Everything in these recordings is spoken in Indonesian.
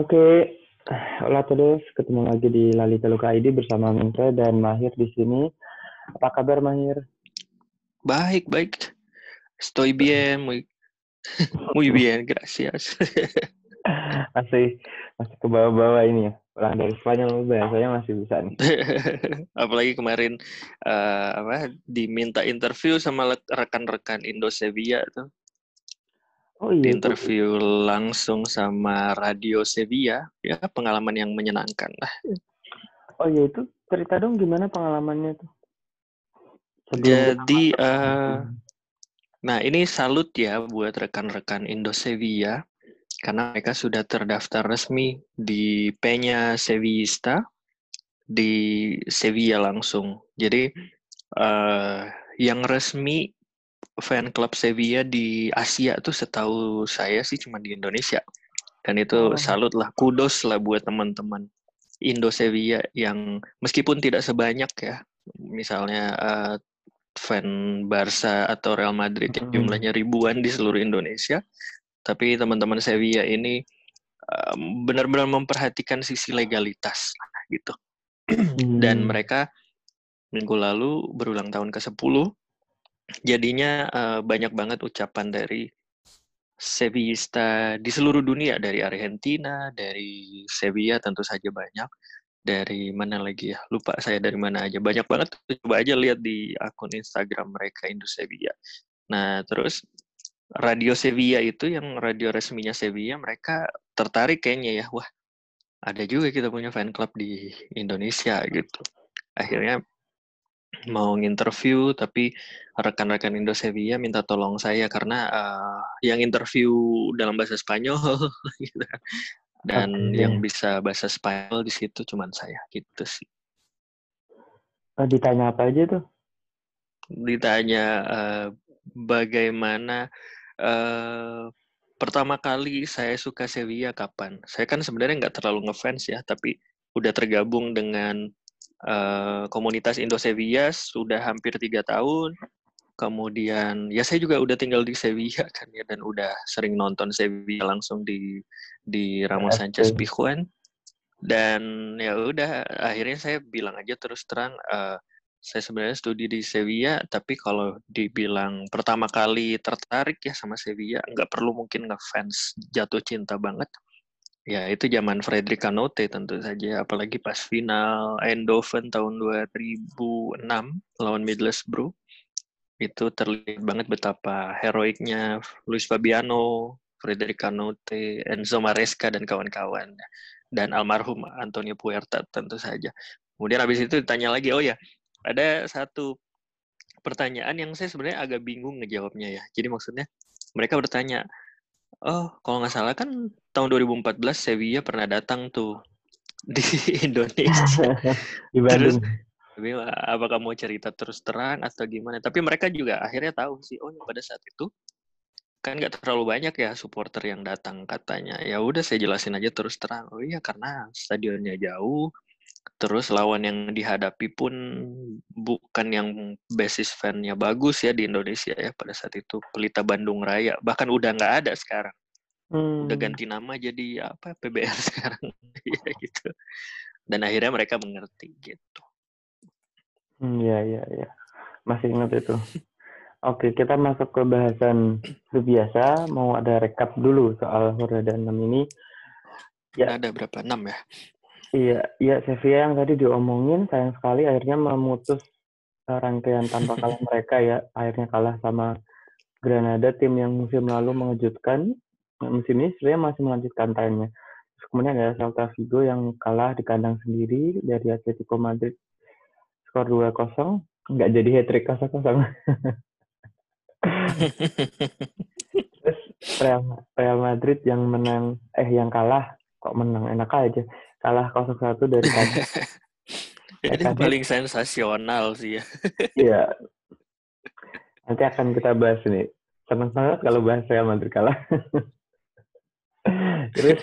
Oke, hola todos. Ketemu lagi di Lali Teluka ID bersama Mingke dan Mahir di sini. Apa kabar Mahir? Baik, baik. Estoy bien, muy, muy bien, gracias. masih masih ke bawah-bawah ini ya. Pulang dari Spanyol bahasanya masih bisa nih. Apalagi kemarin uh, apa diminta interview sama rekan-rekan Indo Sevilla tuh. Oh iya. interview itu. langsung sama Radio Sevilla, ya pengalaman yang menyenangkan lah. Oh iya itu cerita dong gimana pengalamannya tuh. Sebelum Jadi, uh, nah ini salut ya buat rekan-rekan Indo Sevilla karena mereka sudah terdaftar resmi di Peña Sevillista di Sevilla langsung. Jadi uh, yang resmi fan club Sevilla di Asia tuh setahu saya sih cuma di Indonesia. Dan itu oh. salut lah, kudos lah buat teman-teman Indo Sevilla yang meskipun tidak sebanyak ya, misalnya uh, fan Barca atau Real Madrid yang jumlahnya ribuan di seluruh Indonesia, tapi teman-teman Sevilla ini uh, benar-benar memperhatikan sisi legalitas gitu. Dan mereka minggu lalu berulang tahun ke-10 jadinya uh, banyak banget ucapan dari Sevillista di seluruh dunia. Dari Argentina, dari Sevilla tentu saja banyak, dari mana lagi ya? Lupa saya dari mana aja. Banyak banget. Coba aja lihat di akun Instagram mereka Indo Sevilla. Nah terus radio Sevilla itu yang radio resminya Sevilla mereka tertarik kayaknya ya. Wah ada juga kita punya fan club di Indonesia gitu. Akhirnya mau nginterview tapi rekan-rekan Indo Sevilla minta tolong saya karena uh, yang interview dalam bahasa Spanyol gitu. dan okay. yang bisa bahasa Spanyol di situ cuma saya gitu sih. Oh, ditanya apa aja tuh? Ditanya uh, bagaimana uh, pertama kali saya suka Sevilla kapan? Saya kan sebenarnya nggak terlalu ngefans ya, tapi udah tergabung dengan uh, komunitas Indo Sevilla sudah hampir tiga tahun. Kemudian ya saya juga udah tinggal di Sevilla kan ya dan udah sering nonton Sevilla langsung di di Ramos Sanchez Pizjuan dan ya udah akhirnya saya bilang aja terus terang uh, saya sebenarnya studi di Sevilla tapi kalau dibilang pertama kali tertarik ya sama Sevilla nggak perlu mungkin ngefans jatuh cinta banget Ya, itu zaman Frederick Canote tentu saja, apalagi pas final Eindhoven tahun 2006 lawan Middlesbrough. Itu terlihat banget betapa heroiknya Luis Fabiano, Frederick Canote, Enzo Maresca dan kawan-kawan dan almarhum Antonio Puerta tentu saja. Kemudian habis itu ditanya lagi, oh ya, ada satu pertanyaan yang saya sebenarnya agak bingung ngejawabnya ya. Jadi maksudnya mereka bertanya, Oh, kalau nggak salah kan tahun 2014 Sevilla pernah datang tuh di Indonesia. di Bandung. Terus, apakah mau cerita terus terang atau gimana? Tapi mereka juga akhirnya tahu sih, oh pada saat itu kan nggak terlalu banyak ya supporter yang datang katanya. Ya udah saya jelasin aja terus terang. Oh iya karena stadionnya jauh, Terus lawan yang dihadapi pun bukan yang basis fan-nya bagus ya di Indonesia ya pada saat itu Pelita Bandung Raya bahkan udah nggak ada sekarang hmm. udah ganti nama jadi apa PBR sekarang ya gitu dan akhirnya mereka mengerti gitu. Hmm, ya ya ya masih ingat itu. Oke kita masuk ke bahasan biasa mau ada rekap dulu soal Hora dan 6 ini. Ya. Ada berapa? 6 ya? Iya, iya Sevilla yang tadi diomongin sayang sekali akhirnya memutus uh, rangkaian tanpa kalah mereka ya. Akhirnya kalah sama Granada tim yang musim lalu mengejutkan. Nah, musim ini sebenarnya masih melanjutkan trennya. Terus kemudian ada Celta Vigo yang kalah di kandang sendiri dari Atletico Madrid skor 2-0. Nggak jadi hat-trick 0-0. Terus Real, Real Madrid yang menang, eh yang kalah, kok menang enak aja kalah 0-1 dari tadi. Ini yang paling sensasional sih ya. Iya. Nanti akan kita bahas nih. Senang banget kalau bahas Real Madrid kalah. Terus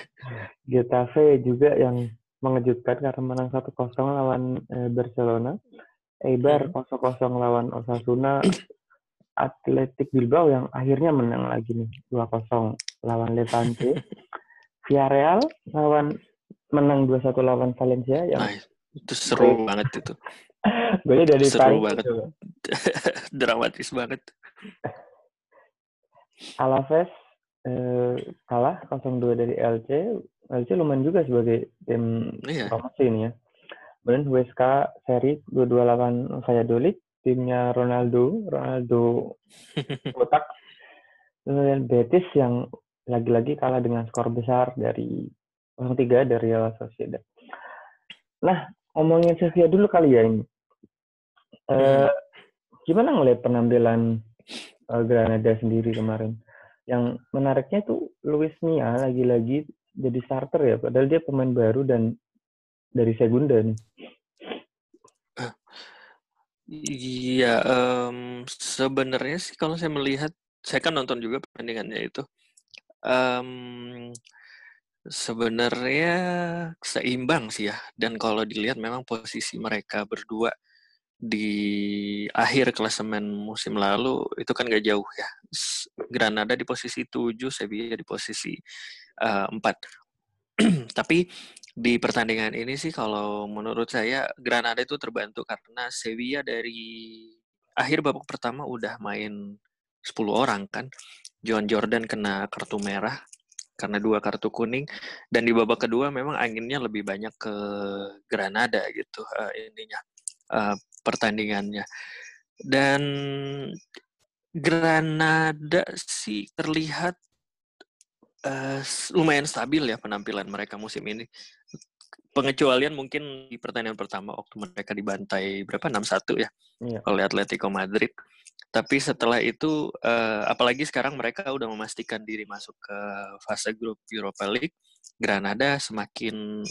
Getafe juga yang mengejutkan karena menang 1-0 lawan eh, Barcelona. Eibar 0-0 hmm. lawan Osasuna. Atletik Bilbao yang akhirnya menang lagi nih 2-0 lawan Levante. Villarreal lawan menang 2-1 lawan Valencia yang nah, itu seru gue, banget itu. gue dari seru banget. Dramatis banget. Alaves eh, kalah 0-2 dari LC. LC lumayan juga sebagai tim iya. promosi ini ya. Kemudian WSK seri 2-2 lawan Valladolid, timnya Ronaldo, Ronaldo botak. Kemudian Betis yang lagi-lagi kalah dengan skor besar dari 0-3 dari Real Sociedad. Nah, ngomongin Sevilla dulu kali ya ini. Uh, gimana ngeliat penampilan uh, Granada sendiri kemarin? Yang menariknya tuh Luis Mia lagi-lagi jadi starter ya, padahal dia pemain baru dan dari Segunda nih. Iya, um, sebenarnya sih kalau saya melihat saya kan nonton juga pertandingannya itu. Um, sebenarnya seimbang sih ya. Dan kalau dilihat memang posisi mereka berdua di akhir klasemen musim lalu itu kan gak jauh ya. Granada di posisi 7, Sevilla di posisi uh, 4. Tapi di pertandingan ini sih kalau menurut saya Granada itu terbantu karena Sevilla dari akhir babak pertama udah main 10 orang kan. John Jordan kena kartu merah karena dua kartu kuning. Dan di babak kedua memang anginnya lebih banyak ke Granada gitu uh, ininya uh, pertandingannya. Dan Granada sih terlihat uh, lumayan stabil ya penampilan mereka musim ini. Pengecualian mungkin di pertandingan pertama waktu mereka dibantai berapa? 6-1 ya iya. oleh Atletico Madrid tapi setelah itu, uh, apalagi sekarang mereka udah memastikan diri masuk ke fase grup Europa League, Granada semakin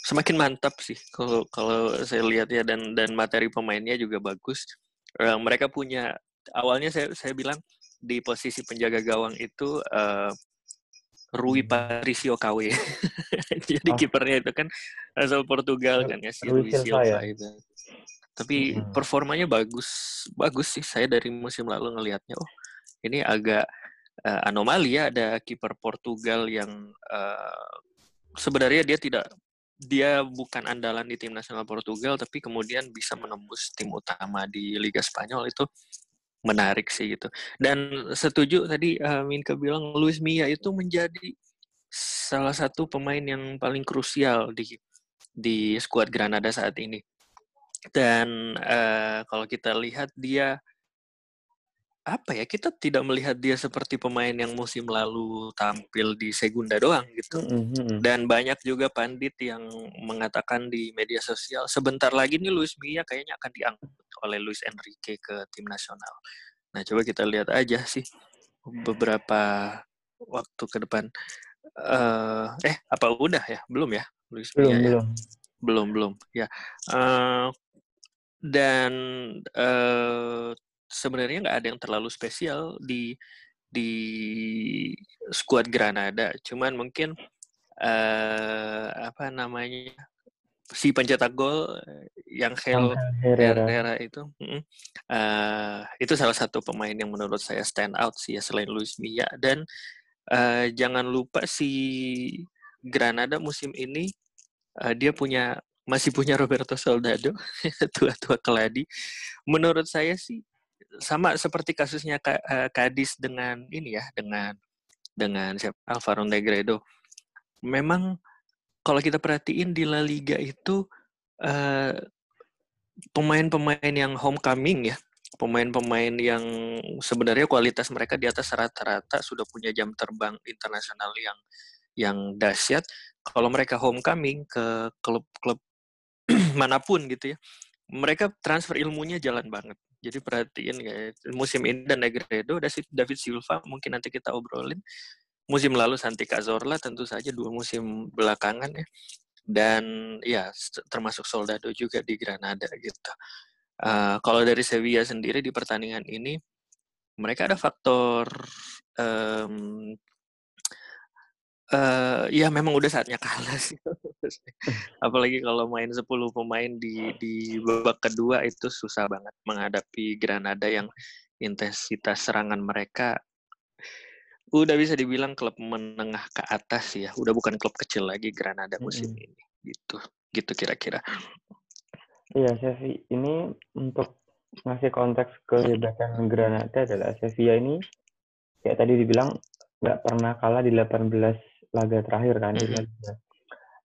semakin mantap sih kalau kalau saya lihat ya dan dan materi pemainnya juga bagus. Uh, mereka punya awalnya saya saya bilang di posisi penjaga gawang itu uh, Rui hmm. Patricio KW. Jadi oh. kipernya itu kan asal Portugal kan ya si Rui Silva ya. itu tapi hmm. performanya bagus bagus sih. Saya dari musim lalu ngelihatnya oh ini agak uh, anomali ya ada kiper Portugal yang uh, sebenarnya dia tidak dia bukan andalan di tim nasional Portugal tapi kemudian bisa menembus tim utama di Liga Spanyol. Itu menarik sih gitu. Dan setuju tadi uh, Minka bilang Luis Mia itu menjadi salah satu pemain yang paling krusial di di skuad Granada saat ini dan uh, kalau kita lihat dia apa ya kita tidak melihat dia seperti pemain yang musim lalu tampil di Segunda doang gitu. Mm-hmm. dan banyak juga pandit yang mengatakan di media sosial sebentar lagi nih Luis Milla kayaknya akan diangkut oleh Luis Enrique ke tim nasional. Nah coba kita lihat aja sih beberapa waktu ke depan. Uh, eh apa udah ya? Belum ya Luis belum Milla, belum ya? Belum belum. Ya uh, dan uh, sebenarnya nggak ada yang terlalu spesial di di skuad Granada. Cuman mungkin uh, apa namanya si pencetak gol yang Hel Herrera. Herrera itu uh, itu salah satu pemain yang menurut saya stand out sih ya selain Luis Milla. Dan uh, jangan lupa si Granada musim ini uh, dia punya masih punya Roberto Soldado, tua-tua keladi. Menurut saya sih sama seperti kasusnya Kadis eh, dengan ini ya, dengan dengan Alvaro Negredo. Memang kalau kita perhatiin di La Liga itu eh, pemain-pemain yang homecoming ya, pemain-pemain yang sebenarnya kualitas mereka di atas rata-rata sudah punya jam terbang internasional yang yang dahsyat. Kalau mereka homecoming ke klub-klub mana pun gitu ya mereka transfer ilmunya jalan banget. Jadi perhatiin ya musim ini dan Negredo David Silva mungkin nanti kita obrolin. Musim lalu Santi Cazorla tentu saja dua musim belakangan ya. Dan ya termasuk Soldado juga di Granada gitu. Uh, kalau dari Sevilla sendiri di pertandingan ini mereka ada faktor um, uh, ya memang udah saatnya kalah sih. Apalagi kalau main 10 pemain di di babak kedua itu susah banget menghadapi Granada yang intensitas serangan mereka udah bisa dibilang klub menengah ke atas ya. Udah bukan klub kecil lagi Granada musim Mm-mm. ini. Gitu. Gitu kira-kira. Iya, Sevilla ini untuk ngasih konteks kehebatan Granada adalah Sevilla ini kayak tadi dibilang nggak pernah kalah di 18 laga terakhir kan Mm-mm. Liga.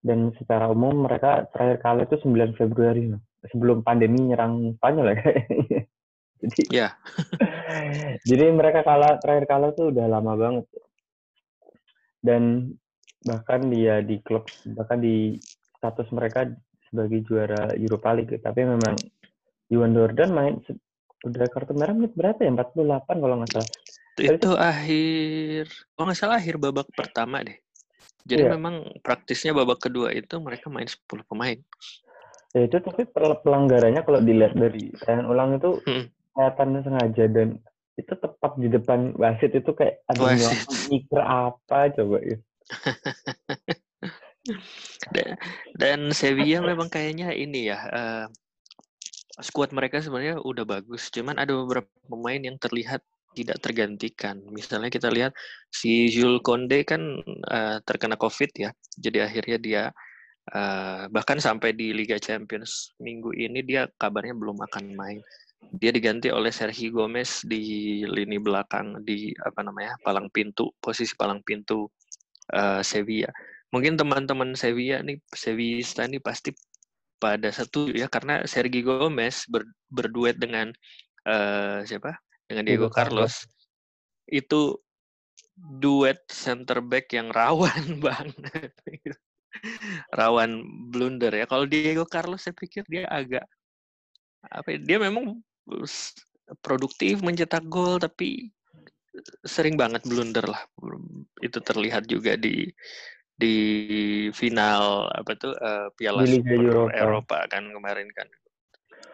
Dan secara umum mereka terakhir kalah itu 9 Februari sebelum pandemi nyerang Spanyol ya kayaknya. Jadi Ya. jadi mereka kalah terakhir kalah tuh udah lama banget. Dan bahkan dia di klub bahkan di status mereka sebagai juara Europa League tapi memang Iwan Jordan main udah kartu merah menit berapa ya 48 kalau nggak salah Itu akhir, kalau nggak salah akhir babak pertama deh. Jadi Iya. memang praktisnya babak kedua itu mereka main 10 pemain. ya itu tapi pel- pelanggarannya kalau dilihat dari tayangan ulang itu Hmm. kelihatannya sengaja dan itu tepat di depan wasit itu kayak ada mikir apa coba ya Da- Dan Sevilla memang kayaknya ini ya, eh, skuad mereka sebenarnya udah bagus. Cuman ada beberapa pemain yang terlihat tidak tergantikan. Misalnya kita lihat si Jules Konde kan eh, terkena COVID ya. Jadi akhirnya dia eh, bahkan sampai di Liga Champions minggu ini dia kabarnya belum akan main. Dia diganti oleh Sergio Gomez di lini belakang di apa namanya palang pintu posisi palang pintu eh, Sevilla. Mungkin teman-teman Sevilla nih Sevillista nih pasti pada satu ya karena Sergio Gomez ber- berduet dengan eh, siapa? Dengan Diego Diego Carlos. Itu duet center back yang rawan banget. rawan blunder ya. Kalau Diego Carlos saya pikir dia agak apa ya, dia memang produktif mencetak gol tapi sering banget blunder lah. Itu terlihat juga di di final apa tuh eh, Piala Super Eropa. Eropa kan kemarin kan.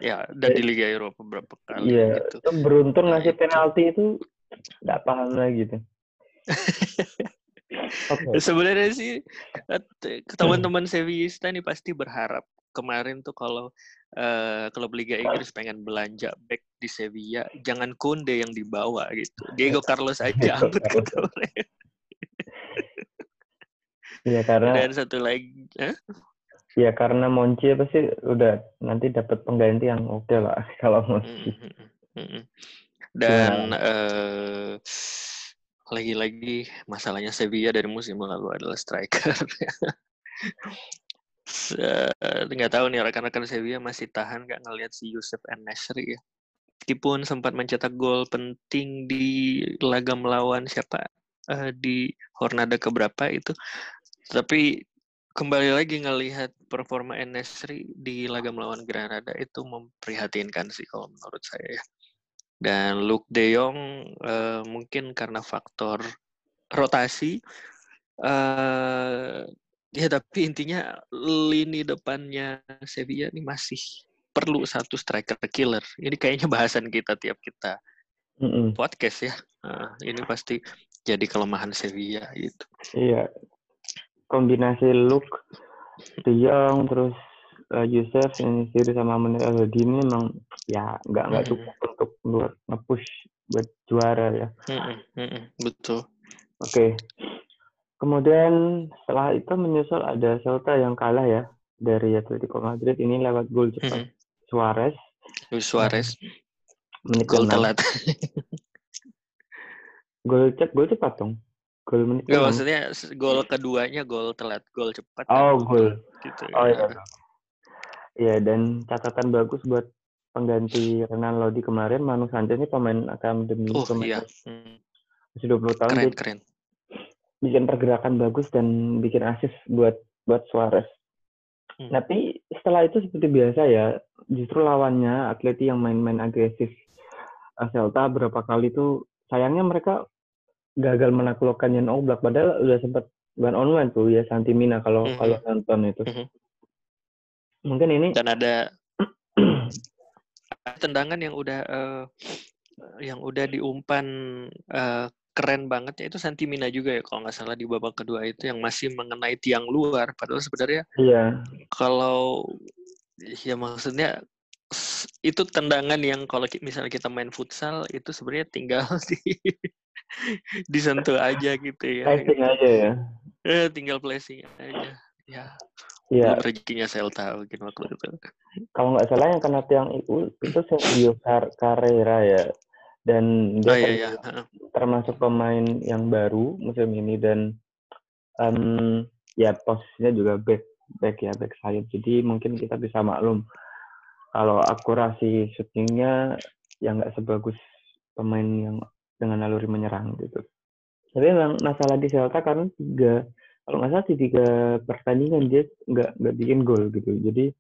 Ya, dan di Liga Eropa beberapa kali iya gitu. itu beruntung Nah, ngasih penalti itu nggak paham lagi tuh oke Sebenarnya sih eh, teman-teman Sevillista nih pasti berharap kemarin tuh kalau eh, klub Liga Inggris pengen belanja back di Sevilla, jangan Konde yang dibawa gitu. Diego Carlos aja angkut mereka. Iya karena Dan satu lagi, eh? Ya karena Monchi pasti udah nanti dapat pengganti yang oke lah kalau Monchi. Mm, mm, mm, mm. Dan eh, lagi-lagi masalahnya Sevilla dari musim lalu adalah striker. Nggak tahu nih rekan-rekan Sevilla masih tahan nggak ngelihat si Yusuf N Nesri ya. Meskipun sempat mencetak gol penting di laga melawan siapa eh, di Hornada keberapa itu, tapi kembali lagi ngelihat performa N Nesri di laga melawan Granada itu memprihatinkan sih kalau menurut saya ya. Dan Luke De Jong eh, mungkin karena faktor rotasi eh ya tapi intinya lini depannya Sevilla ini masih perlu satu striker killer. Ini kayaknya bahasan kita tiap kita Mm-mm. podcast ya. Nah, ini pasti jadi kelemahan Sevilla gitu. Iya kombinasi look De Jong terus uh, Yusuf ini sendiri sama Menir Aldini memang ya nggak nggak Mm-mm. cukup untuk buat nge-push buat juara ya. Mm-mm, mm-mm, betul. Oke. Kemudian setelah itu menyusul ada Celta yang kalah ya dari Atletico Madrid ini lewat gol cepat Mhm. Suarez Luis Suarez menit gol telat. Gol cep gol cepat dong. Gol menit Nggak ke-enam. maksudnya gol keduanya gol telat, gol cepat. kan Oh, untuk gol. Gitu. Oh iya. Iya dan catatan bagus buat pengganti Renan Lodi kemarin Manu Sanchez ini pemain akademi Oh pemain iya. Hmm, masih 20 tahun Keren dia keren. bikin pergerakan bagus dan bikin assist buat buat Suarez. Hmm. Tapi setelah itu seperti biasa ya, justru lawannya Atleti yang main-main agresif. Eh, Celta berapa kali tuh sayangnya mereka gagal menaklukkan Jan Oblak padahal udah sempat one on one tuh ya Santimina kalau Mhm. kalau nonton itu. Mhm. Mungkin ini Dan ada tendangan yang udah eh, yang udah diumpan eh, keren banget ya itu Santimina juga ya kalau nggak salah di babak kedua itu yang masih mengenai tiang luar padahal sebenarnya iya kalau ya maksudnya itu tendangan yang kalau misalnya kita main futsal itu sebenarnya tinggal di disentuh aja gitu ya. Placing aja ya. Eh, tinggal placing aja. Ya. Iya. Belum rezekinya Celta mungkin waktu itu. Kalau nggak salah yang kena tiang itu itu Sergio Car Carrera ya. Dan dia Oh iya iya. termasuk pemain yang baru musim ini dan um, ya posisinya juga back back ya back sayap. Jadi mungkin kita bisa maklum kalau akurasi shootingnya yang nggak sebagus pemain yang dengan naluri menyerang gitu. Tapi memang masalah di Celta karena tiga kalau nggak salah di tiga pertandingan dia nggak nggak bikin gol gitu. Jadi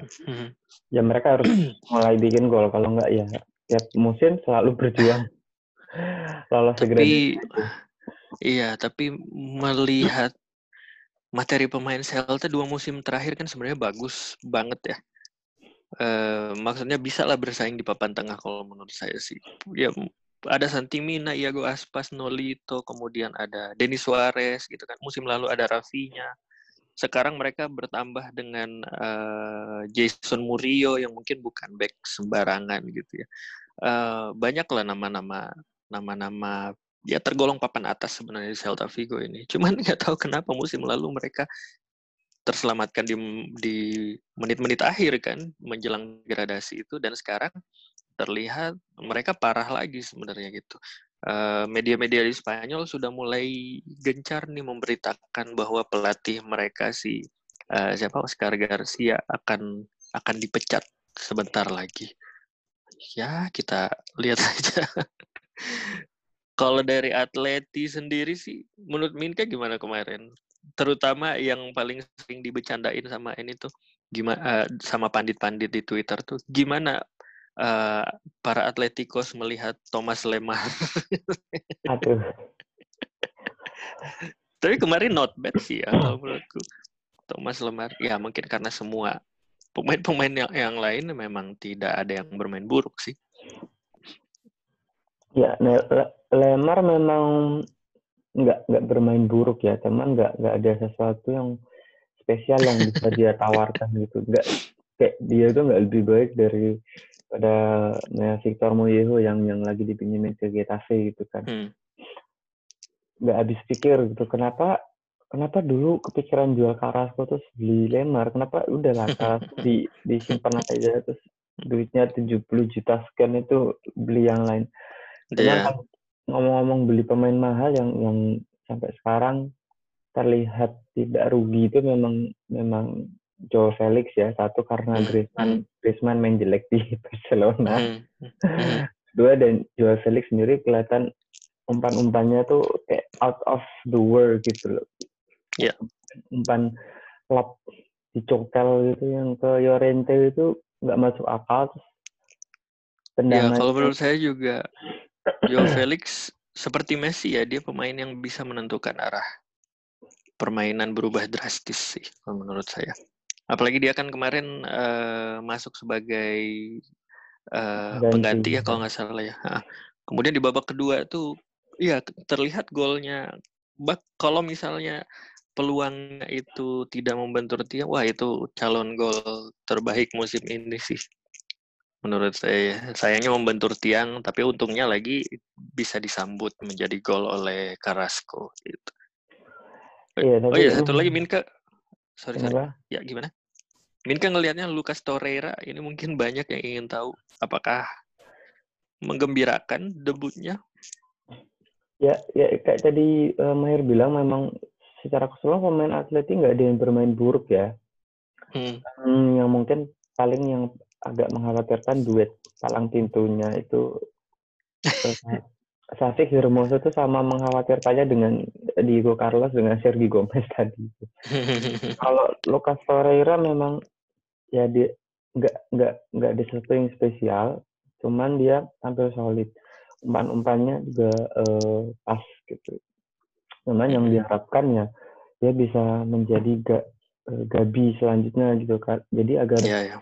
Mhm. ya mereka harus mulai bikin gol kalau nggak ya tiap musim selalu berjuang lolos segera. Tapi iya, tapi melihat materi pemain Celta dua musim terakhir kan sebenarnya bagus banget ya. Eh, maksudnya bisa lah bersaing di papan tengah kalau menurut saya sih. Ya ada Santimina, Iago Aspas, Nolito, kemudian ada Denis Suarez gitu kan. Musim lalu ada Rafinya. Sekarang mereka bertambah dengan uh, Jason Murillo yang mungkin bukan back sembarangan gitu ya. Uh, banyak lah nama-nama nama-nama ya tergolong papan atas sebenarnya di Celta Vigo ini. Cuman nggak tahu kenapa musim lalu mereka terselamatkan di di menit-menit akhir kan menjelang gradasi itu dan sekarang terlihat mereka parah lagi sebenarnya gitu. Media-media uh, di Spanyol sudah mulai gencar nih memberitakan bahwa pelatih mereka si uh, siapa Oscar Garcia akan akan dipecat sebentar lagi. Ya kita lihat saja. Kalau dari Atleti sendiri sih, menurut Minka gimana kemarin? Terutama yang paling sering dibecandain sama ini tuh, gimana uh, sama pandit-pandit di Twitter tuh, gimana uh, para Atleticos melihat Thomas Lemar. Aduh. Tapi kemarin not bad sih ya kalau menurutku. Thomas Lemar, ya mungkin karena semua pemain-pemain yang, yang lain memang tidak ada yang bermain buruk sih. Ya, Lemar memang nggak nggak bermain buruk ya, teman nggak nggak ada sesuatu yang spesial yang bisa dia tawarkan gitu. Nggak kayak dia tuh nggak lebih baik dari pada ya, Victor Moyeho yang yang lagi dipinjemin ke Getafe gitu kan. Hmm. Nggak habis pikir gitu. Kenapa kenapa dulu kepikiran jual Carrasco terus beli Lemar? Kenapa udah lah Carrasco di disimpan aja terus duitnya 70 juta sekian itu beli yang lain. Cuman Yeah. Ngomong-ngomong beli pemain mahal yang yang sampai sekarang terlihat tidak rugi itu memang memang Joe Felix ya. Satu karena Hmm, Griezmann Griezmann main jelek di Barcelona. Hmm, hmm, dua dan Joe Felix sendiri kelihatan umpan-umpannya tuh kayak out of the world gitu loh. Iya. umpan klub dicokel gitu yang ke Llorente itu nggak masuk akal terus Ya, tendangan kalau menurut saya juga Joao Felix seperti Messi ya, dia pemain yang bisa menentukan arah permainan berubah drastis sih menurut saya. Apalagi dia kan kemarin eh, masuk sebagai Ganti. pengganti ya kalau nggak salah ya. Ha. Kemudian di babak kedua tuh, ya terlihat golnya. Bak kalau misalnya peluangnya itu tidak membentur tiang, wah itu calon gol terbaik musim ini sih menurut saya. Sayangnya membentur tiang, tapi untungnya lagi bisa disambut menjadi gol oleh Carrasco gitu. Iya, Oh iya, satu lagi Minka. Sorry, sorry. Ya, gimana? Minka ngelihatnya Lucas Torreira ini mungkin banyak yang ingin tahu apakah menggembirakan debutnya. Ya, ya kayak tadi uh, Mahir bilang memang secara keseluruhan pemain Atleti nggak ada yang bermain buruk ya. Hmm. Hmm, yang mungkin paling yang agak mengkhawatirkan duet palang pintunya itu Safik Hermoso itu sama mengkhawatirkannya dengan Diego Carlos dengan Sergio Gomez tadi. Kalau Lucas Torreira memang ya dia nggak nggak nggak ada sesuatu yang spesial, cuman dia tampil solid. Umpan-umpannya juga uh, pas gitu. Cuman yang diharapkan ya dia bisa menjadi ga, uh, Gabi selanjutnya gitu kan. Jadi agar ya, ya.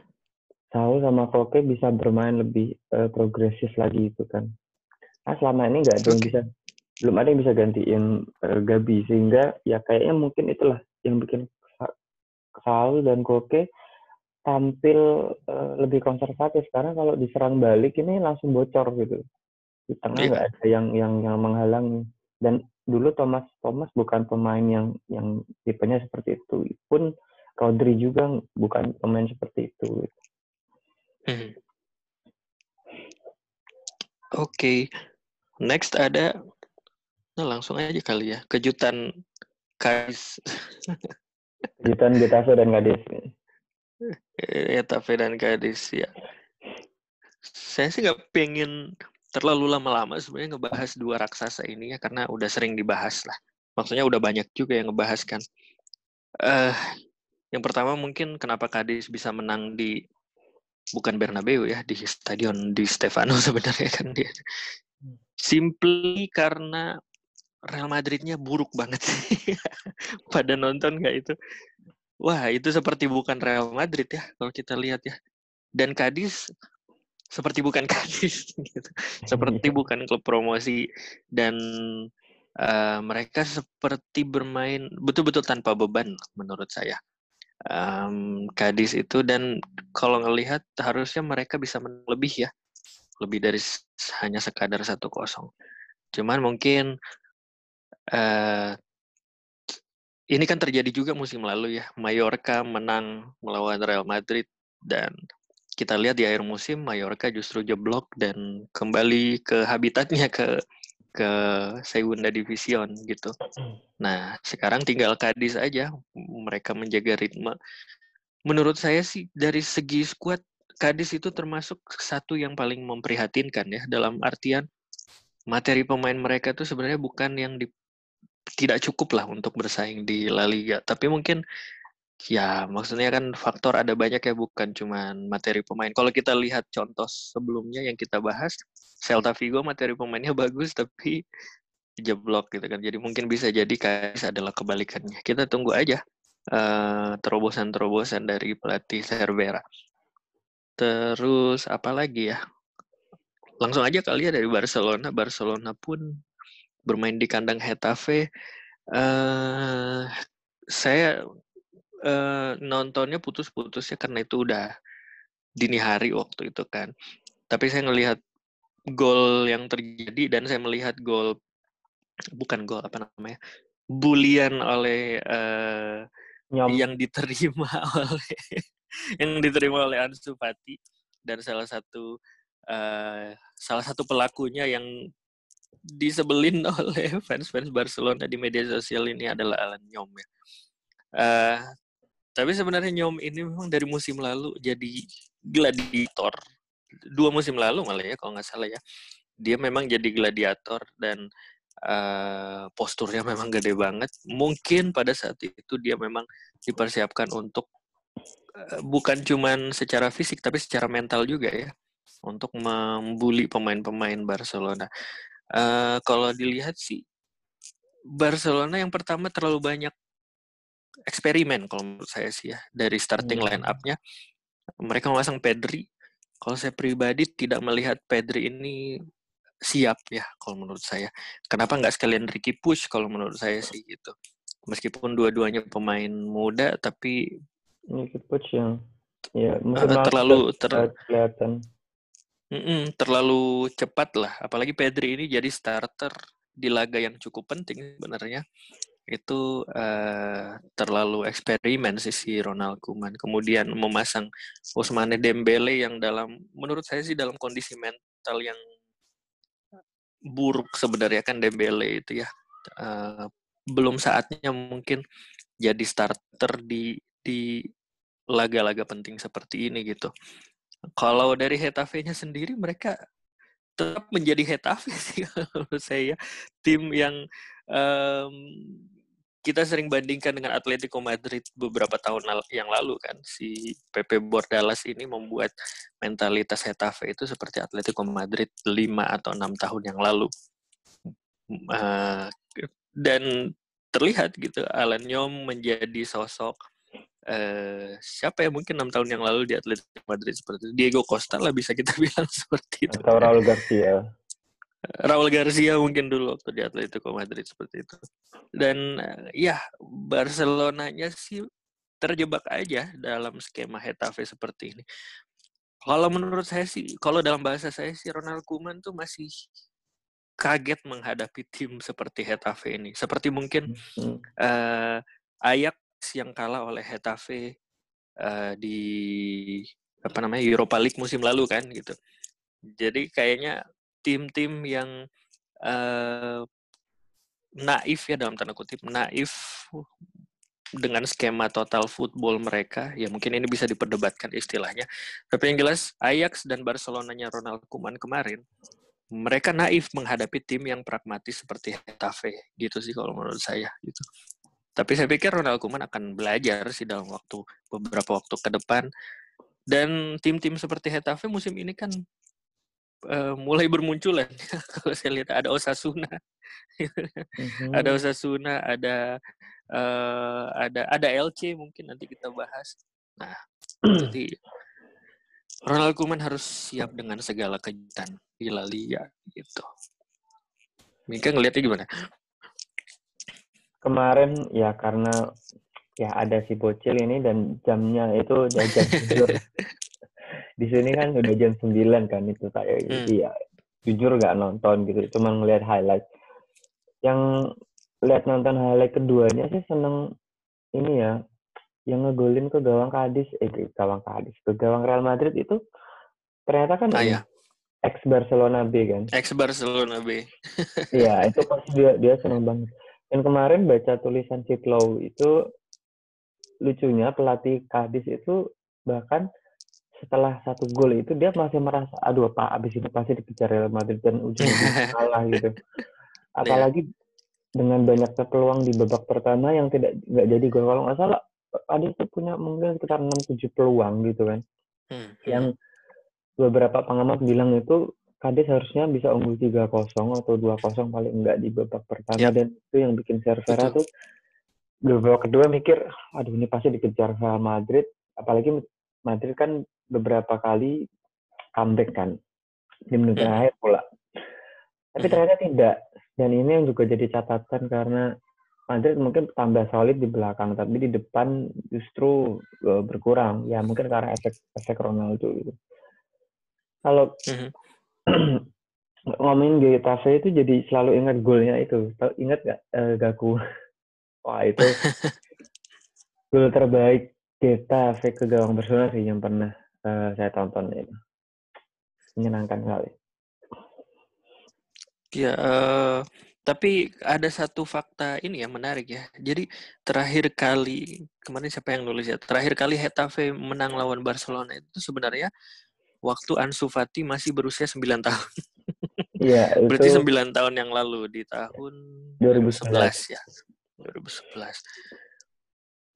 Saul sama Koke bisa bermain lebih uh, progresif lagi itu kan. Nah, selama ini nggak ada yang bisa belum ada yang bisa gantiin uh, Gabi sehingga ya kayaknya mungkin itulah yang bikin Sa- Saul dan Koke tampil uh, lebih konservatif karena kalau diserang balik ini langsung bocor gitu di tengah iya. nggak yeah. ada yang yang yang menghalangi dan dulu Thomas Thomas bukan pemain yang yang tipenya seperti itu pun Rodri juga bukan pemain seperti itu hmm. oke okay. next ada nah langsung aja kali ya kejutan Kais kejutan Getafe dan Cadiz Getafe dan Cadiz ya saya sih nggak pengen terlalu lama-lama sebenarnya ngebahas dua raksasa ini ya karena udah sering dibahas lah. Maksudnya udah banyak juga yang ngebahas kan. Uh, yang pertama mungkin kenapa Kadis bisa menang di bukan Bernabeu ya di stadion di Stefano sebenarnya kan dia. Simply karena Real Madridnya buruk banget sih. Pada nonton nggak itu? Wah, itu seperti bukan Real Madrid ya kalau kita lihat ya. Dan Kadis seperti bukan Kadis gitu. seperti bukan klub promosi dan uh, mereka seperti bermain betul-betul tanpa beban menurut saya um, Kadis itu dan kalau ngelihat harusnya mereka bisa lebih ya. Lebih dari hanya sekadar satu kosong. Cuman mungkin uh, ini kan terjadi juga musim lalu ya. Mallorca menang melawan Real Madrid dan kita lihat di akhir musim Mallorca justru jeblok dan kembali ke habitatnya ke ke Segunda Division gitu. Nah, sekarang tinggal Kadis aja mereka menjaga ritme. Menurut saya sih dari segi skuad Kadis itu termasuk satu yang paling memprihatinkan ya dalam artian materi pemain mereka tuh sebenarnya bukan yang di, tidak cukup lah untuk bersaing di La Liga, tapi mungkin Ya, maksudnya kan faktor ada banyak ya, bukan cuma materi pemain. Kalau kita lihat contoh sebelumnya yang kita bahas, Celta Vigo materi pemainnya bagus tapi jeblok gitu kan. Jadi mungkin bisa jadi Kais adalah kebalikannya. Kita tunggu aja uh, terobosan-terobosan dari pelatih Cervera. Terus apa lagi ya? Langsung aja kali ya dari Barcelona. Barcelona pun bermain di kandang Hetafe. Uh, saya uh, nontonnya putus-putus ya karena itu udah dini hari waktu itu kan. Tapi saya ngelihat gol yang terjadi dan saya melihat gol bukan gol apa namanya bulian oleh uh, yang diterima oleh yang diterima oleh Ansu Fati dan salah satu uh, salah satu pelakunya yang disebelin oleh fans-fans Barcelona di media sosial ini adalah Alan Nyom ya. Uh, tapi sebenarnya Nyom ini memang dari musim lalu jadi gladiator. Dua musim lalu malah ya kalau nggak salah ya. Dia memang jadi gladiator dan uh, posturnya memang gede banget. Mungkin pada saat itu dia memang dipersiapkan untuk uh, bukan cuman secara fisik tapi secara mental juga ya untuk membuli pemain-pemain Barcelona. Uh, kalau dilihat sih Barcelona yang pertama terlalu banyak eksperimen kalau menurut saya sih ya dari starting hmm. line up-nya mereka memasang Pedri. Kalau saya pribadi tidak melihat Pedri ini siap ya kalau menurut saya. Kenapa nggak sekalian Ricky Push kalau menurut saya sih gitu. Meskipun dua-duanya pemain muda tapi Ricky Push yang ya uh, terlalu ter kelihatan. Mm -mm, terlalu cepat lah. Apalagi Pedri ini jadi starter di laga yang cukup penting sebenarnya itu uh, terlalu eksperimen sih si Ronald Koeman. Kemudian memasang Ousmane Dembele yang dalam menurut saya sih dalam kondisi mental yang buruk sebenarnya kan Dembele itu ya. Uh, belum saatnya mungkin jadi starter di di laga-laga penting seperti ini gitu. Kalau dari Hetafe-nya sendiri mereka tetap menjadi Hetafe sih menurut saya tim yang um, kita sering bandingkan dengan Atletico Madrid beberapa tahun yang lalu kan. Si Pepe Bordalas ini membuat mentalitas Hetafe itu seperti Atletico Madrid 5 atau enam tahun yang lalu. Uh, dan terlihat gitu Alan Nyom menjadi sosok uh, siapa ya mungkin enam tahun yang lalu di Atletico Madrid seperti itu. Diego Costa lah bisa kita bilang seperti itu. Atau Raul Garcia Raul Garcia mungkin dulu waktu di Atletico Madrid seperti itu. Dan ya Barcelonanya sih terjebak aja dalam skema Hetafe seperti ini. Kalau menurut saya sih, kalau dalam bahasa saya sih Ronald Koeman tuh masih kaget menghadapi tim seperti Hetafe ini. Seperti mungkin hmm. uh, Ajax yang kalah oleh Hetafe uh, di apa namanya Europa League musim lalu kan gitu. Jadi kayaknya tim-tim yang uh, naif ya dalam tanda kutip naif dengan skema total football mereka. Ya mungkin ini bisa diperdebatkan istilahnya. Tapi yang jelas Ajax dan Barcelonanya Ronald Koeman kemarin mereka naif menghadapi tim yang pragmatis seperti Hetafe gitu sih kalau menurut saya gitu. Tapi saya pikir Ronald Koeman akan belajar sih dalam waktu beberapa waktu ke depan. Dan tim-tim seperti Hetafe musim ini kan uh, mulai bermunculan. Kalau saya lihat ada Osasuna, mm-hmm. ada Osasuna, ada uh, ada ada LC mungkin nanti kita bahas. Nah, jadi Ronald Koeman harus siap dengan segala kejutan di La Liga gitu. Mika ngelihatnya gimana? Kemarin ya karena ya ada si bocil ini dan jamnya itu jam tidur di sini kan udah jam 9 kan itu saya hmm. iya jujur gak nonton gitu cuma ngeliat highlight. Yang lihat nonton highlight keduanya sih seneng ini ya yang ngegolin ke gawang Kadis eh gawang Kadis ke gawang Real Madrid itu ternyata kan ah, ya. ex Barcelona B kan? Ex Barcelona B. Iya itu pasti dia dia seneng banget. Dan kemarin baca tulisan Citlow itu lucunya pelatih Kadis itu bahkan setelah satu gol itu dia masih merasa aduh apa abis itu pasti dikejar Real Madrid dan ujung-ujungnya kalah gitu iya. apalagi dengan banyaknya peluang di babak pertama yang tidak nggak jadi gol kalau nggak salah ada itu punya mungkin sekitar enam tujuh peluang gitu kan hmm. yang beberapa pengamat bilang itu Kades harusnya bisa unggul tiga kosong atau dua kosong paling enggak di babak pertama yep. dan itu yang bikin Cervera tuh di babak kedua mikir aduh ini pasti dikejar Real Madrid apalagi Madrid kan beberapa kali comeback kan di menit hmm. akhir pula. Tapi hmm. ternyata tidak. Dan ini yang juga jadi catatan karena Madrid mungkin tambah solid di belakang, tapi di depan justru uh, berkurang. Ya mungkin karena efek efek Ronaldo gitu. Kalau hmm. ngomongin Getafe itu jadi selalu ingat golnya itu. Ingat gak uh, Gaku? Wah itu gol terbaik Getafe ke gawang Barcelona sih yang pernah uh, saya tonton itu menyenangkan sekali. Ya, uh, tapi ada satu fakta ini yang menarik ya. Jadi terakhir kali kemarin siapa yang nulis ya? Terakhir kali Hetafe menang lawan Barcelona itu sebenarnya waktu Ansu Fati masih berusia 9 tahun. Iya, itu... Berarti 9 tahun yang lalu di tahun 2011 ya. 2011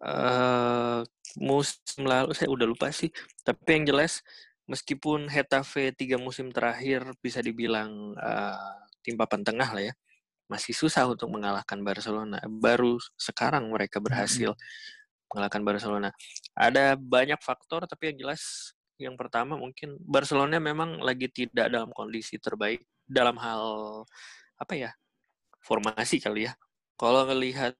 uh, musim lalu saya udah lupa sih. Tapi yang jelas meskipun Hetafe tiga musim terakhir bisa dibilang uh, tim papan tengah lah ya, masih susah untuk mengalahkan Barcelona. Baru sekarang mereka berhasil mengalahkan Barcelona. Ada banyak faktor tapi yang jelas yang pertama mungkin Barcelona memang lagi tidak dalam kondisi terbaik dalam hal apa ya formasi kali ya. Kalau ngelihat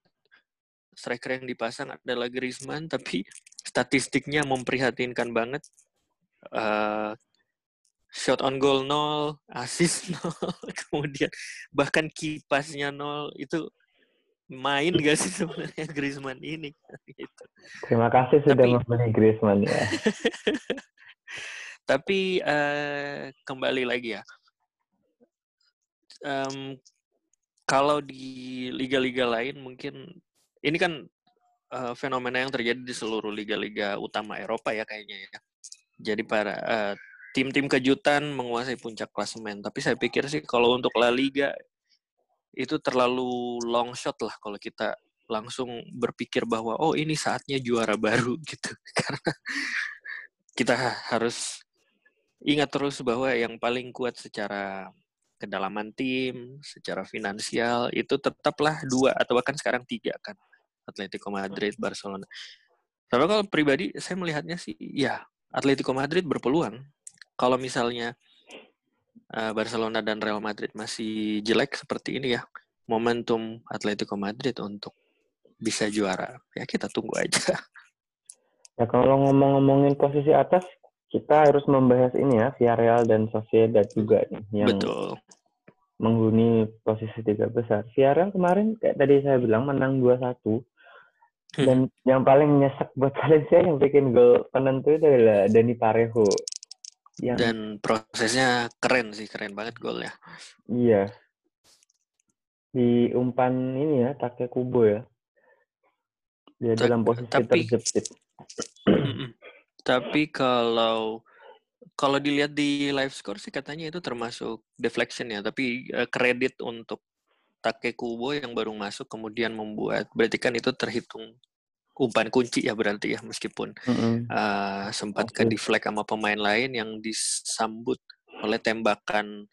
striker yang dipasang adalah Griezmann, tapi statistiknya memprihatinkan banget. Uh, shot on goal nol, assist nol, kemudian bahkan kipasnya nol itu main gak sih sebenarnya Griezmann ini? gitu. Terima kasih sudah tapi, membeli Griezmann ya. tapi uh, kembali lagi ya, um, kalau di liga-liga lain mungkin ini kan uh, fenomena yang terjadi di seluruh liga-liga utama Eropa ya kayaknya ya. Jadi para uh, tim-tim kejutan menguasai puncak klasemen. Tapi saya pikir sih kalau untuk La Liga itu terlalu long shot lah kalau kita langsung berpikir bahwa oh ini saatnya juara baru gitu. Karena kita harus ingat terus bahwa yang paling kuat secara kedalaman tim, secara finansial itu tetaplah dua atau bahkan sekarang tiga kan. Atletico Madrid, Barcelona. Tapi kalau pribadi saya melihatnya sih ya Atletico Madrid berpeluang. Kalau misalnya uh, Barcelona dan Real Madrid masih jelek seperti ini ya, momentum Atletico Madrid untuk bisa juara ya kita tunggu aja. Ya kalau ngomong-ngomongin posisi atas, kita harus membahas ini ya, Villarreal dan Sociedad juga nih, yang Betul. Menghuni posisi tiga besar. Villarreal kemarin kayak tadi saya bilang menang 2-1. Dan yang paling nyesek buat Valencia yang bikin gol penentu itu adalah Dani Parejo. Yang, Dan prosesnya keren sih, keren banget golnya. Iya. Di umpan ini ya, Take Kubo ya. Dia Ta- dalam posisi tapi- terjepit. Tapi kalau kalau dilihat di live score sih katanya itu termasuk deflection ya, tapi eh, kredit untuk Take Kubo yang baru masuk kemudian membuat berarti kan itu terhitung umpan kunci ya berarti ya meskipun Mm-mm. eh, sempat ke Oke. deflect sama pemain lain yang disambut oleh tembakan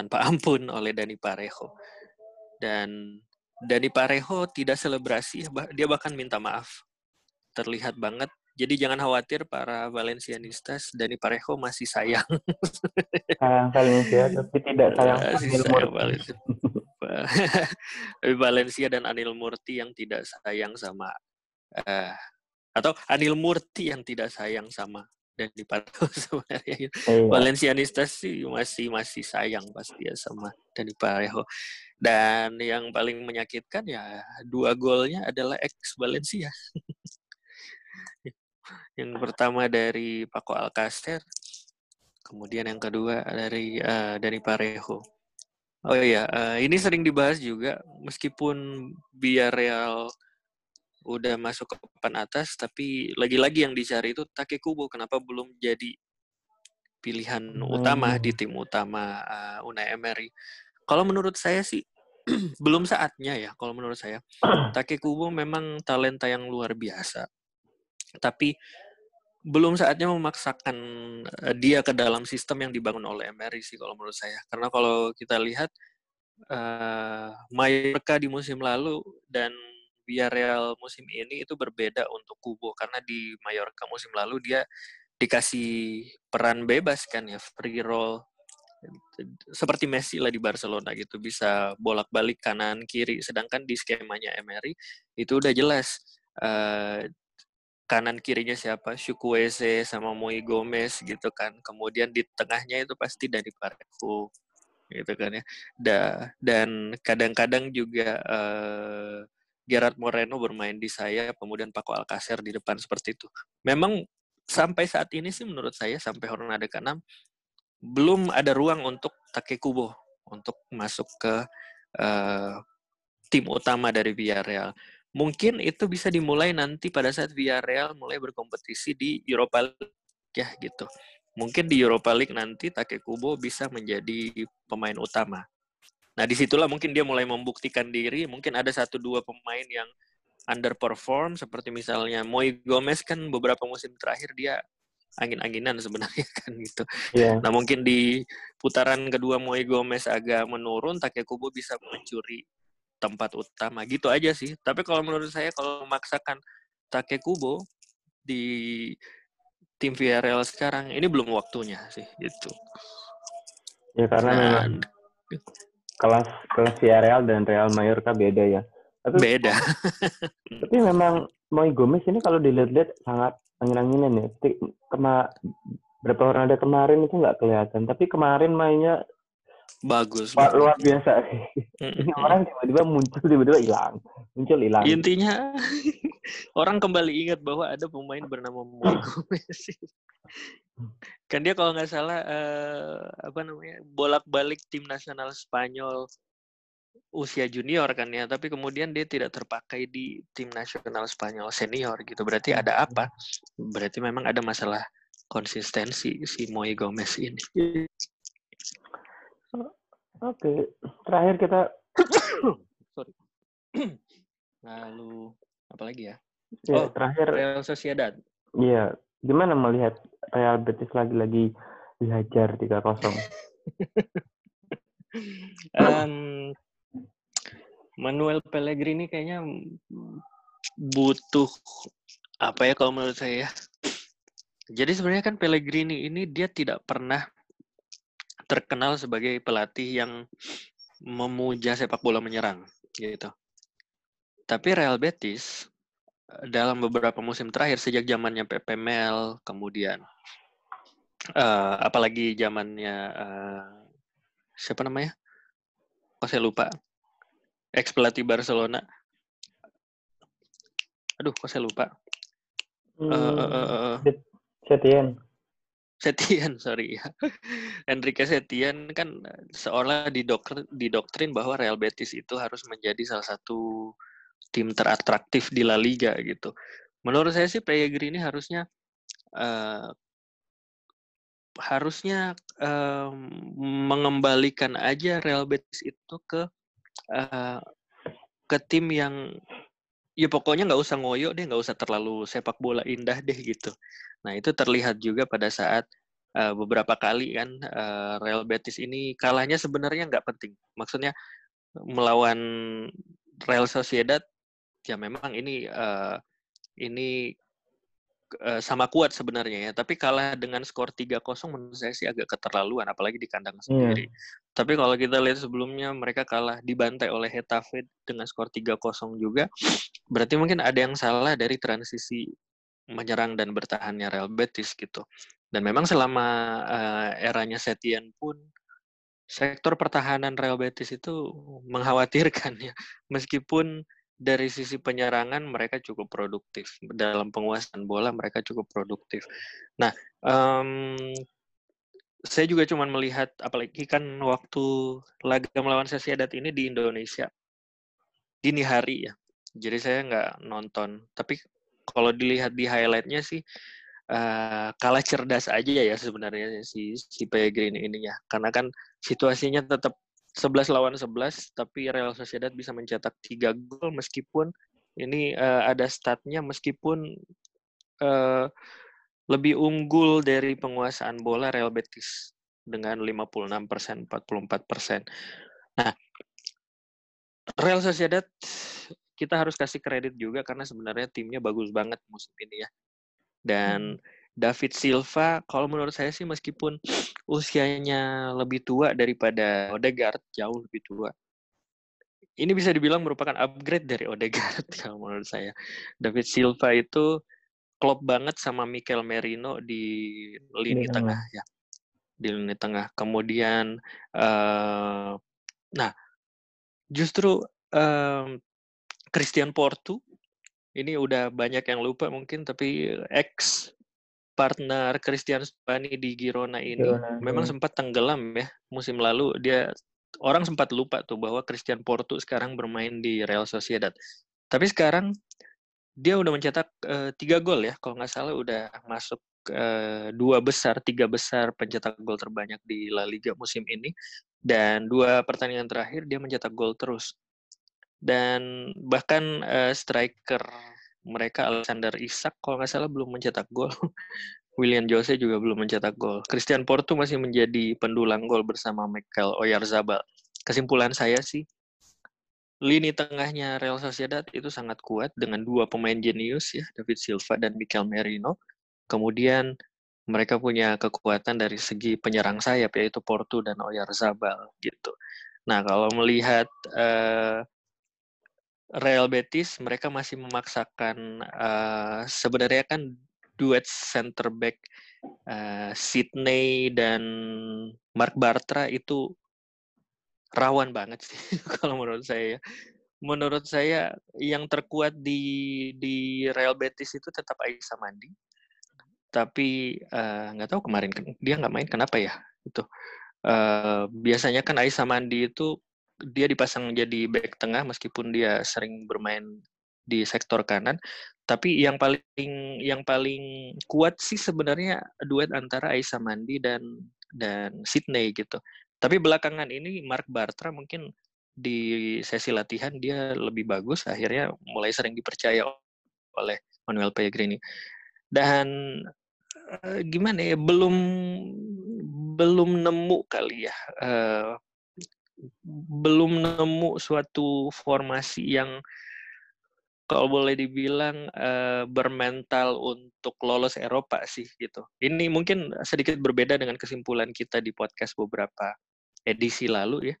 tanpa ampun oleh Dani Parejo. Dan Dani Parejo tidak selebrasi, dia bahkan minta maaf. Terlihat banget. Jadi jangan khawatir para Valencianistas, Dani Parejo masih sayang. Sayang Valencia, tapi tidak sayang Masih Anil sayang Murti. Valencia. Tapi Valencia dan Anil Murti yang tidak sayang sama eh, atau Anil Murti yang tidak sayang sama Dani Parejo sebenarnya. Iya. Valencianistas sih masih masih sayang pasti ya sama Dani Parejo. Dan yang paling menyakitkan ya dua golnya adalah ex Valencia. Yang pertama dari Paco Alcacer, kemudian yang kedua dari eh, Dani Parejo. Oh iya, eh, ini sering dibahas juga meskipun Villarreal udah masuk ke papan atas, tapi lagi-lagi yang dicari itu Take Kubo. Kenapa belum jadi pilihan utama Hmm. di tim utama uh, Unai Emery? Kalau menurut saya sih belum saatnya ya. Kalau menurut saya Take Kubo memang talenta yang luar biasa, tapi belum saatnya memaksakan uh, dia ke dalam sistem yang dibangun oleh Emery sih kalau menurut saya. Karena kalau kita lihat uh, Mallorca di musim lalu dan Villarreal musim ini itu berbeda untuk Kubo karena di Mallorca musim lalu dia dikasih peran bebas kan ya free roll seperti Messi lah di Barcelona gitu bisa bolak-balik kanan kiri. Sedangkan di skemanya Emery itu udah jelas uh, kanan kirinya siapa? Chukwueze sama Moi Gomez gitu kan. Kemudian di tengahnya itu pasti dari Parejo gitu kan ya. Da, dan kadang-kadang juga uh, Gerard Moreno bermain di sayap kemudian Paco Alcacer di depan seperti itu. Memang sampai saat ini sih menurut saya sampai Hornada ke-6 belum ada ruang untuk Take Kubo untuk masuk ke uh, tim utama dari Villarreal. Mungkin itu bisa dimulai nanti pada saat Villarreal mulai berkompetisi di Europa League ya gitu. Mungkin di Europa League nanti Take Kubo bisa menjadi pemain utama. Nah di situlah mungkin dia mulai membuktikan diri. Mungkin ada satu dua pemain yang underperform seperti misalnya Moi Gomez kan beberapa musim terakhir dia angin-anginan sebenarnya kan gitu. Iya. Nah mungkin di putaran kedua Moi Gomez agak menurun, Takekubo bisa mencuri tempat utama gitu aja sih. Tapi kalau menurut saya kalau memaksakan Takekubo di tim Villarreal sekarang ini belum waktunya sih gitu. Ya karena Nah, memang kelas kelas Villarreal dan Real Mallorca beda ya. Tapi beda. tapi memang Moi Gomez ini kalau dilihat-lihat sangat angin-anginan ya. Kema berapa orang ada kemarin itu nggak kelihatan, tapi kemarin mainnya Bagus. Wah, luar biasa. Ini orang tiba-tiba muncul, tiba-tiba hilang. Muncul hilang. Intinya orang kembali ingat bahwa ada pemain bernama Moi Gomez. kan dia kalau nggak salah eh, apa namanya bolak-balik tim nasional Spanyol usia junior kan ya, tapi kemudian dia tidak terpakai di tim nasional Spanyol senior gitu. Berarti ada apa? Berarti memang ada masalah konsistensi si Moi Gomez ini. Oke, terakhir kita Sorry. Lalu apa lagi ya? ya, Oh. terakhir Real Sociedad. ya gimana melihat Real Betis lagi-lagi dihajar 3-0? Em, Manuel Pellegrini kayaknya butuh apa ya kalau menurut saya. ya. Jadi sebenarnya kan Pellegrini ini dia tidak pernah terkenal sebagai pelatih yang memuja sepak bola menyerang gitu. Tapi Real Betis dalam beberapa musim terakhir sejak zamannya Pepe Mel, kemudian uh, apalagi zamannya uh, siapa namanya? Kok saya lupa. Ex pelatih Barcelona. Aduh, kok saya lupa. Hmm, uh, Setien. Setien, sorry ya. Enrique Setien kan seolah didoktrin, didoktrin bahwa Real Betis itu harus menjadi salah satu tim teratraktif di La Liga gitu. Menurut saya sih Pellegrini harusnya uh, harusnya uh, mengembalikan aja Real Betis itu ke uh, ke tim yang ya pokoknya nggak usah ngoyo deh, nggak usah terlalu sepak bola indah deh gitu. Nah itu terlihat juga pada saat uh, beberapa kali kan uh, Real Betis ini kalahnya sebenarnya nggak penting. Maksudnya melawan Real Sociedad ya memang ini uh, ini uh, sama kuat sebenarnya ya, tapi kalah dengan skor 3-0 menurut saya sih agak keterlaluan apalagi di kandang iya. sendiri. Tapi kalau kita lihat sebelumnya mereka kalah dibantai oleh Hetafe dengan skor 3-0 juga. Berarti mungkin ada yang salah dari transisi menyerang dan bertahannya Real Betis gitu. Dan memang selama uh, eranya Setien pun sektor pertahanan Real Betis itu mengkhawatirkan ya. Meskipun dari sisi penyerangan mereka cukup produktif dalam penguasaan bola mereka cukup produktif. Nah, um, saya juga cuma melihat apalagi kan waktu laga melawan Sociedad ini di Indonesia dini hari ya. Jadi saya nggak nonton. Tapi kalau dilihat di highlightnya sih uh, kalah cerdas aja ya sebenarnya si si Pellegrini ini ya. Karena kan situasinya tetap 11 lawan 11 tapi Real Sociedad bisa mencetak 3 gol meskipun ini uh, ada statnya meskipun uh, lebih unggul dari penguasaan bola Real Betis dengan 56 44 persen. Nah, Real Sociedad kita harus kasih kredit juga karena sebenarnya timnya bagus banget musim ini ya. Dan hmm David Silva, kalau menurut saya sih meskipun usianya lebih tua daripada Odegaard, jauh lebih tua. Ini bisa dibilang merupakan upgrade dari Odegaard kalau menurut saya. David Silva itu klop banget sama Mikel Merino di lini tengah ya. Di lini tengah. Kemudian uh, nah, justru um, Christian Portu ini udah banyak yang lupa mungkin tapi ex partner Christian Spani di Girona ini Girona. memang sempat tenggelam ya musim lalu dia orang sempat lupa tuh bahwa Christian Porto sekarang bermain di Real Sociedad. Tapi sekarang dia udah mencetak uh, tiga gol ya kalau nggak salah udah masuk uh, dua besar tiga besar pencetak gol terbanyak di La Liga musim ini dan dua pertandingan terakhir dia mencetak gol terus dan bahkan uh, striker mereka Alexander Isak kalau nggak salah belum mencetak gol. William Jose juga belum mencetak gol. Christian Porto masih menjadi pendulang gol bersama Michael Oyarzabal. Kesimpulan saya sih, lini tengahnya Real Sociedad itu sangat kuat dengan dua pemain jenius ya, David Silva dan Mikel Merino. Kemudian mereka punya kekuatan dari segi penyerang sayap yaitu Porto dan Oyarzabal gitu. Nah, kalau melihat uh, Real Betis mereka masih memaksakan uh, sebenarnya kan duet center back uh, Sydney dan Mark Bartra itu rawan banget sih kalau menurut saya. Menurut saya yang terkuat di di Real Betis itu tetap Aisa Mandi. Tapi nggak uh, tahu kemarin dia nggak main kenapa ya itu. Uh, biasanya kan Aisa Mandi itu dia dipasang jadi back tengah meskipun dia sering bermain di sektor kanan. Tapi yang paling yang paling kuat sih sebenarnya duet antara Aisa Mandi dan dan Sydney gitu. Tapi belakangan ini Mark Bartra mungkin di sesi latihan dia lebih bagus akhirnya mulai sering dipercaya oleh Manuel Pellegrini. Dan uh, gimana ya belum belum nemu kali ya uh, belum nemu suatu formasi yang kalau boleh dibilang uh, bermental untuk lolos Eropa sih gitu. Ini mungkin sedikit berbeda dengan kesimpulan kita di podcast beberapa edisi lalu ya.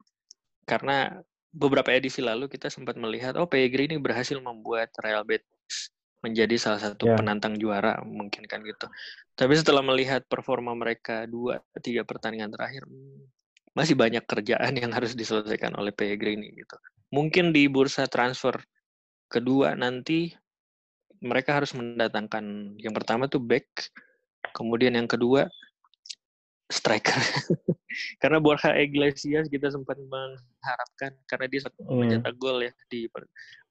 Karena beberapa edisi lalu kita sempat melihat oh Pellegrini berhasil membuat Real Betis menjadi salah satu yeah. penantang juara mungkin kan gitu. Tapi setelah melihat performa mereka dua tiga pertandingan terakhir hmm, masih banyak kerjaan yang harus diselesaikan oleh Pellegrini gitu. Mungkin di bursa transfer kedua nanti mereka harus mendatangkan yang pertama tuh back, kemudian yang kedua striker. karena Borja Iglesias kita sempat mengharapkan karena dia hmm. mencetak gol ya di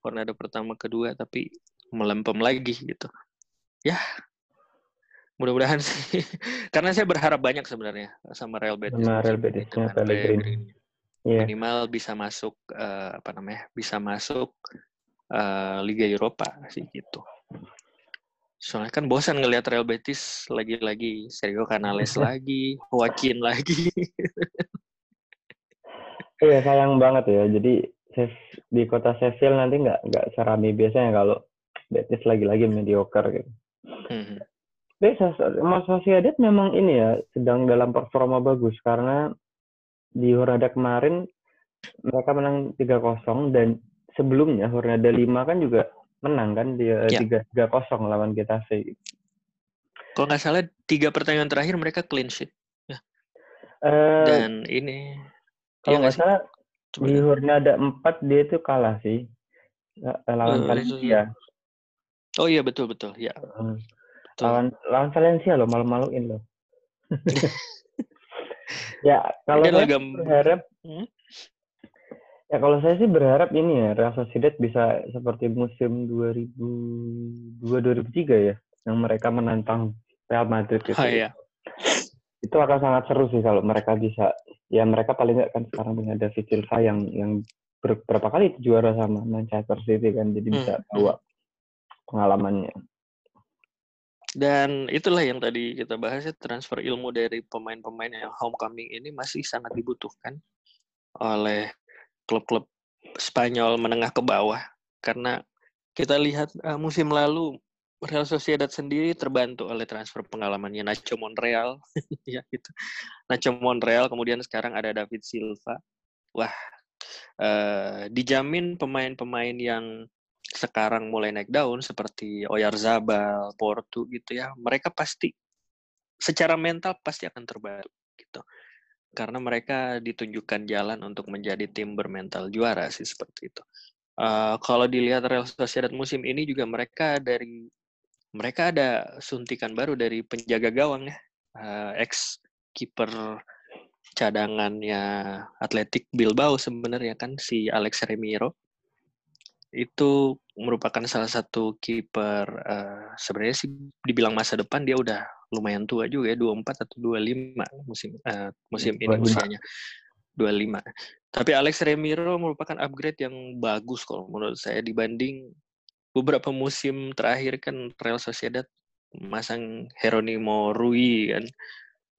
Tornado pertama kedua tapi melempem lagi gitu. Ya, mudah-mudahan sih karena saya berharap banyak sebenarnya sama Real Betis. Sama Real Betisnya Pellegrini. Yeah. Minimal bisa masuk uh, apa namanya? Bisa masuk uh, Liga Eropa sih gitu. Soalnya kan bosan ngelihat Real Betis lagi-lagi Sergio Canales lagi, Joaquin lagi. Iya sayang banget ya. Jadi di kota Sheffield nanti nggak nggak serami biasanya kalau Betis lagi-lagi mediocre gitu. Hmm. Mas Sociedad memang ini ya sedang dalam performa bagus karena di Hornada kemarin mereka menang 3-0 dan sebelumnya Hornada 5 kan juga menang kan dia ya. tiga tiga kosong lawan Getafe. Kalau nggak salah tiga pertandingan terakhir mereka clean sheet. Ya. Uh, Dan ini kalau ya nggak salah Coba di ada empat dia itu kalah sih lawan uh, Valencia. Oh iya betul betul ya. Uh. Lawan lawan Valencia loh malu-maluin loh. ya kalau saya berharap hmm? Ya kalau saya sih berharap ini ya Real Sociedad bisa seperti musim 2002 2003 ya yang mereka menantang Real Madrid gitu. Oh, iya. Itu akan sangat seru sih kalau mereka bisa ya mereka paling nggak kan sekarang punya David Silva yang yang berapa kali itu juara sama Manchester City kan jadi bisa hmm. bawa pengalamannya. Dan itulah yang tadi kita bahas ya transfer ilmu dari pemain-pemain yang homecoming ini masih sangat dibutuhkan oleh klub-klub Spanyol menengah ke bawah. Karena kita lihat uh, musim lalu Real Sociedad sendiri terbantu oleh transfer pengalamannya Nacho Monreal. Ya gitu. Nacho Monreal kemudian sekarang ada David Silva. Wah uh, dijamin pemain-pemain yang sekarang mulai naik daun seperti Oyarzabal, Porto gitu ya mereka pasti secara mental pasti akan terbantu gitu. Karena mereka ditunjukkan jalan untuk menjadi tim bermental juara sih seperti itu. Uh, kalau dilihat Real Sociedad musim ini juga mereka dari mereka ada suntikan baru dari penjaga gawang ya, uh, ex kiper cadangannya Atletik Bilbao sebenarnya kan si Alex Remiro itu merupakan salah satu kiper uh, sebenarnya sih dibilang masa depan dia udah lumayan tua juga ya 24 atau 25 musim uh, musim ini 25. usianya 25. Tapi Alex Remiro merupakan upgrade yang bagus kalau menurut saya dibanding beberapa musim terakhir kan Real Sociedad masang Heronimo Rui kan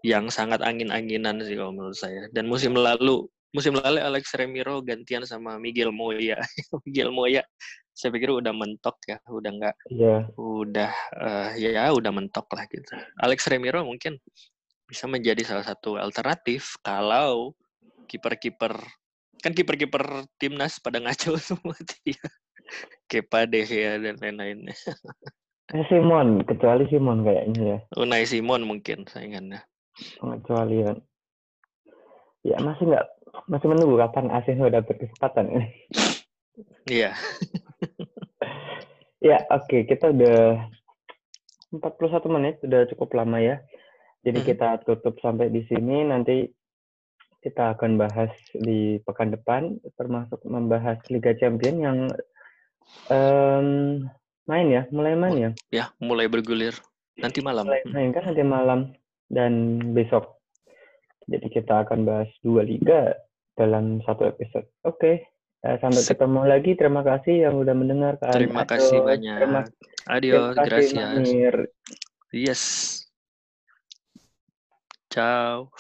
yang sangat angin-anginan sih kalau menurut saya. Dan musim lalu musim lalu Alex Remiro gantian sama Miguel Moya. Miguel Moya saya pikir udah mentok ya, udah nggak, yeah. udah uh, ya udah mentok lah gitu. Alex Remiro mungkin bisa menjadi salah satu alternatif kalau kiper-kiper kan kiper-kiper timnas pada ngaco semua dia. Kepa deh ya dan lain-lainnya. Eh, Simon, kecuali Simon kayaknya ya. Unai Simon mungkin saingannya. Kecuali ya masih nggak masih menunggu kapan Asing udah berkesempatan ini. Iya. ya, oke. Okay. Kita udah 41 menit, udah cukup lama ya. Jadi hmm. kita tutup sampai di sini. Nanti kita akan bahas di pekan depan, termasuk membahas Liga Champion yang um, main ya, mulai main ya. Ya, mulai bergulir. Nanti malam. Mulai main kan nanti malam dan besok. Jadi kita akan bahas dua liga dalam satu episode. Oke. Okay. Uh, sampai Sip. ketemu lagi. Terima kasih yang udah mendengarkan. Terima Adio. kasih banyak. Terima, Adios, terima kasih, gracias. Manir. Yes. Ciao.